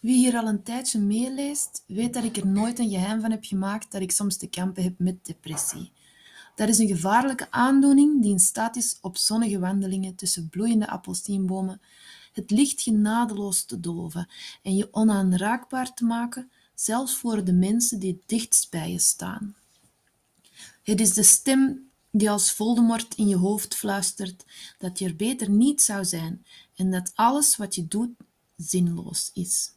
Wie hier al een tijdje meeleest, weet dat ik er nooit een geheim van heb gemaakt dat ik soms te kampen heb met depressie. Dat is een gevaarlijke aandoening die in staat is op zonnige wandelingen tussen bloeiende appelsienbomen het licht genadeloos te doven en je onaanraakbaar te maken, zelfs voor de mensen die dichtst bij je staan. Het is de stem die als Voldemort in je hoofd fluistert dat je er beter niet zou zijn en dat alles wat je doet zinloos is.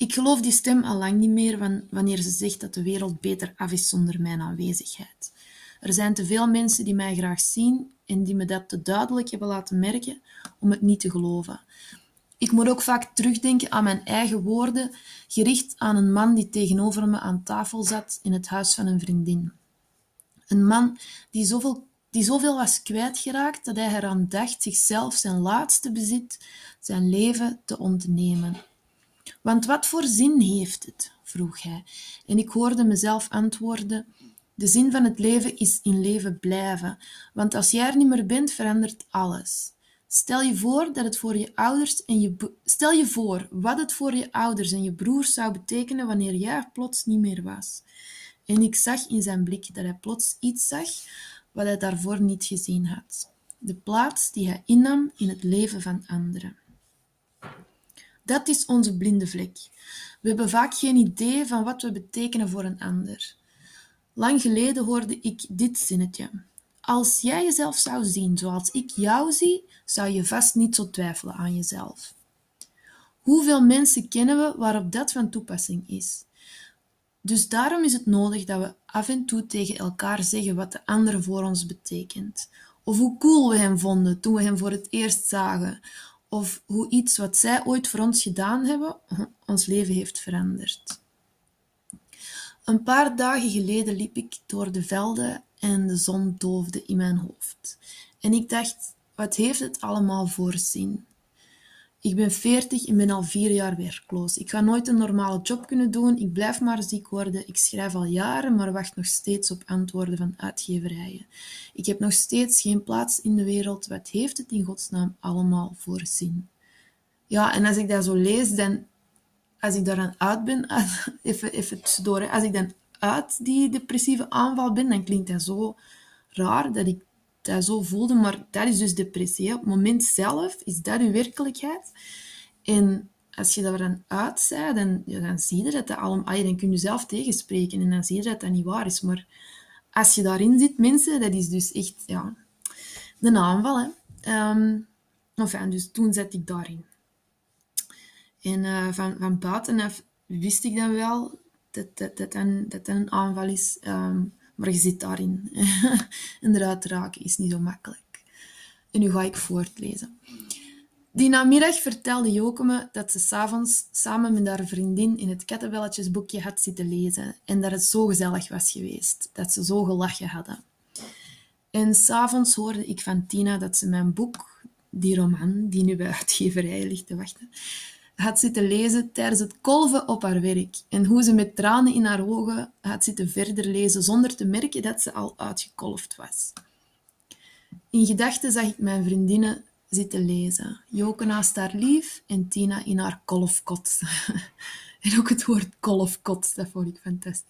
Ik geloof die stem al lang niet meer wanneer ze zegt dat de wereld beter af is zonder mijn aanwezigheid. Er zijn te veel mensen die mij graag zien en die me dat te duidelijk hebben laten merken om het niet te geloven. Ik moet ook vaak terugdenken aan mijn eigen woorden, gericht aan een man die tegenover me aan tafel zat in het huis van een vriendin. Een man die zoveel, die zoveel was kwijtgeraakt dat hij eraan dacht zichzelf zijn laatste bezit, zijn leven, te ontnemen. Want wat voor zin heeft het? vroeg hij. En ik hoorde mezelf antwoorden: De zin van het leven is in leven blijven, want als jij er niet meer bent, verandert alles. Stel je voor dat het voor je ouders en je stel je voor wat het voor je ouders en je broers zou betekenen wanneer jij er plots niet meer was. En ik zag in zijn blik dat hij plots iets zag wat hij daarvoor niet gezien had. De plaats die hij innam in het leven van anderen. Dat is onze blinde vlek. We hebben vaak geen idee van wat we betekenen voor een ander. Lang geleden hoorde ik dit zinnetje. Als jij jezelf zou zien zoals ik jou zie, zou je vast niet zo twijfelen aan jezelf. Hoeveel mensen kennen we waarop dat van toepassing is? Dus daarom is het nodig dat we af en toe tegen elkaar zeggen wat de ander voor ons betekent. Of hoe cool we hem vonden toen we hem voor het eerst zagen. Of hoe iets wat zij ooit voor ons gedaan hebben, ons leven heeft veranderd. Een paar dagen geleden liep ik door de velden en de zon doofde in mijn hoofd. En ik dacht, wat heeft het allemaal voor zin? Ik ben veertig en ben al vier jaar werkloos. Ik ga nooit een normale job kunnen doen. Ik blijf maar ziek worden. Ik schrijf al jaren, maar wacht nog steeds op antwoorden van uitgeverijen. Ik heb nog steeds geen plaats in de wereld. Wat heeft het in godsnaam allemaal voor zin? Ja, en als ik dat zo lees, dan... Als ik daaraan uit ben, even, even tussendoor, als ik dan uit die depressieve aanval ben, dan klinkt dat zo raar dat ik dat zo voelde, maar dat is dus depressie. Op het moment zelf is dat uw werkelijkheid. En als je daar dan dan, dan zie je dat dat allemaal... Dan kun je zelf tegenspreken en dan zie je dat dat niet waar is. Maar als je daarin zit, mensen, dat is dus echt ja, de aanval. Hè. Um, dus toen zat ik daarin. En uh, van, van buitenaf wist ik dan wel dat dat, dat, een aanval is. Um, maar je zit daarin. en eruit raken is niet zo makkelijk. En nu ga ik voortlezen. Die namiddag vertelde Joke me dat ze s'avonds samen met haar vriendin in het kattenbelletjesboekje had zitten lezen en dat het zo gezellig was geweest, dat ze zo gelachen hadden. En s'avonds hoorde ik van Tina dat ze mijn boek, die roman, die nu bij uitgeverijen ligt te wachten, had zitten lezen tijdens het kolven op haar werk en hoe ze met tranen in haar ogen had zitten verder lezen zonder te merken dat ze al uitgekolfd was. In gedachten zag ik mijn vriendinnen zitten lezen. Joke naast haar lief en Tina in haar kolfkot. en ook het woord kolfkot, dat vond ik fantastisch.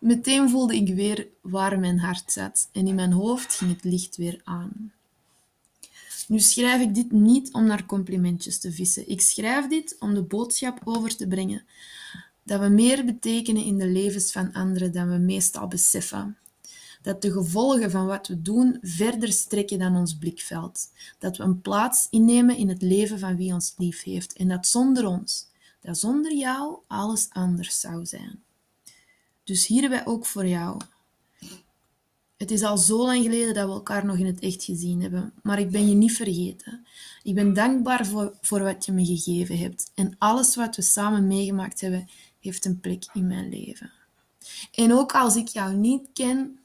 Meteen voelde ik weer waar mijn hart zat en in mijn hoofd ging het licht weer aan. Nu schrijf ik dit niet om naar complimentjes te vissen. Ik schrijf dit om de boodschap over te brengen dat we meer betekenen in de levens van anderen dan we meestal beseffen. Dat de gevolgen van wat we doen verder strekken dan ons blikveld. Dat we een plaats innemen in het leven van wie ons lief heeft. En dat zonder ons, dat zonder jou alles anders zou zijn. Dus hierbij ook voor jou. Het is al zo lang geleden dat we elkaar nog in het echt gezien hebben, maar ik ben je niet vergeten. Ik ben dankbaar voor, voor wat je me gegeven hebt en alles wat we samen meegemaakt hebben, heeft een plek in mijn leven. En ook als ik jou niet ken,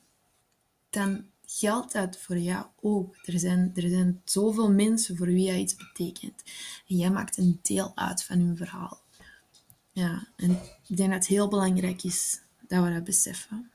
dan geldt dat voor jou ook. Er zijn, er zijn zoveel mensen voor wie jij iets betekent. En jij maakt een deel uit van hun verhaal. Ja, en ik denk dat het heel belangrijk is dat we dat beseffen.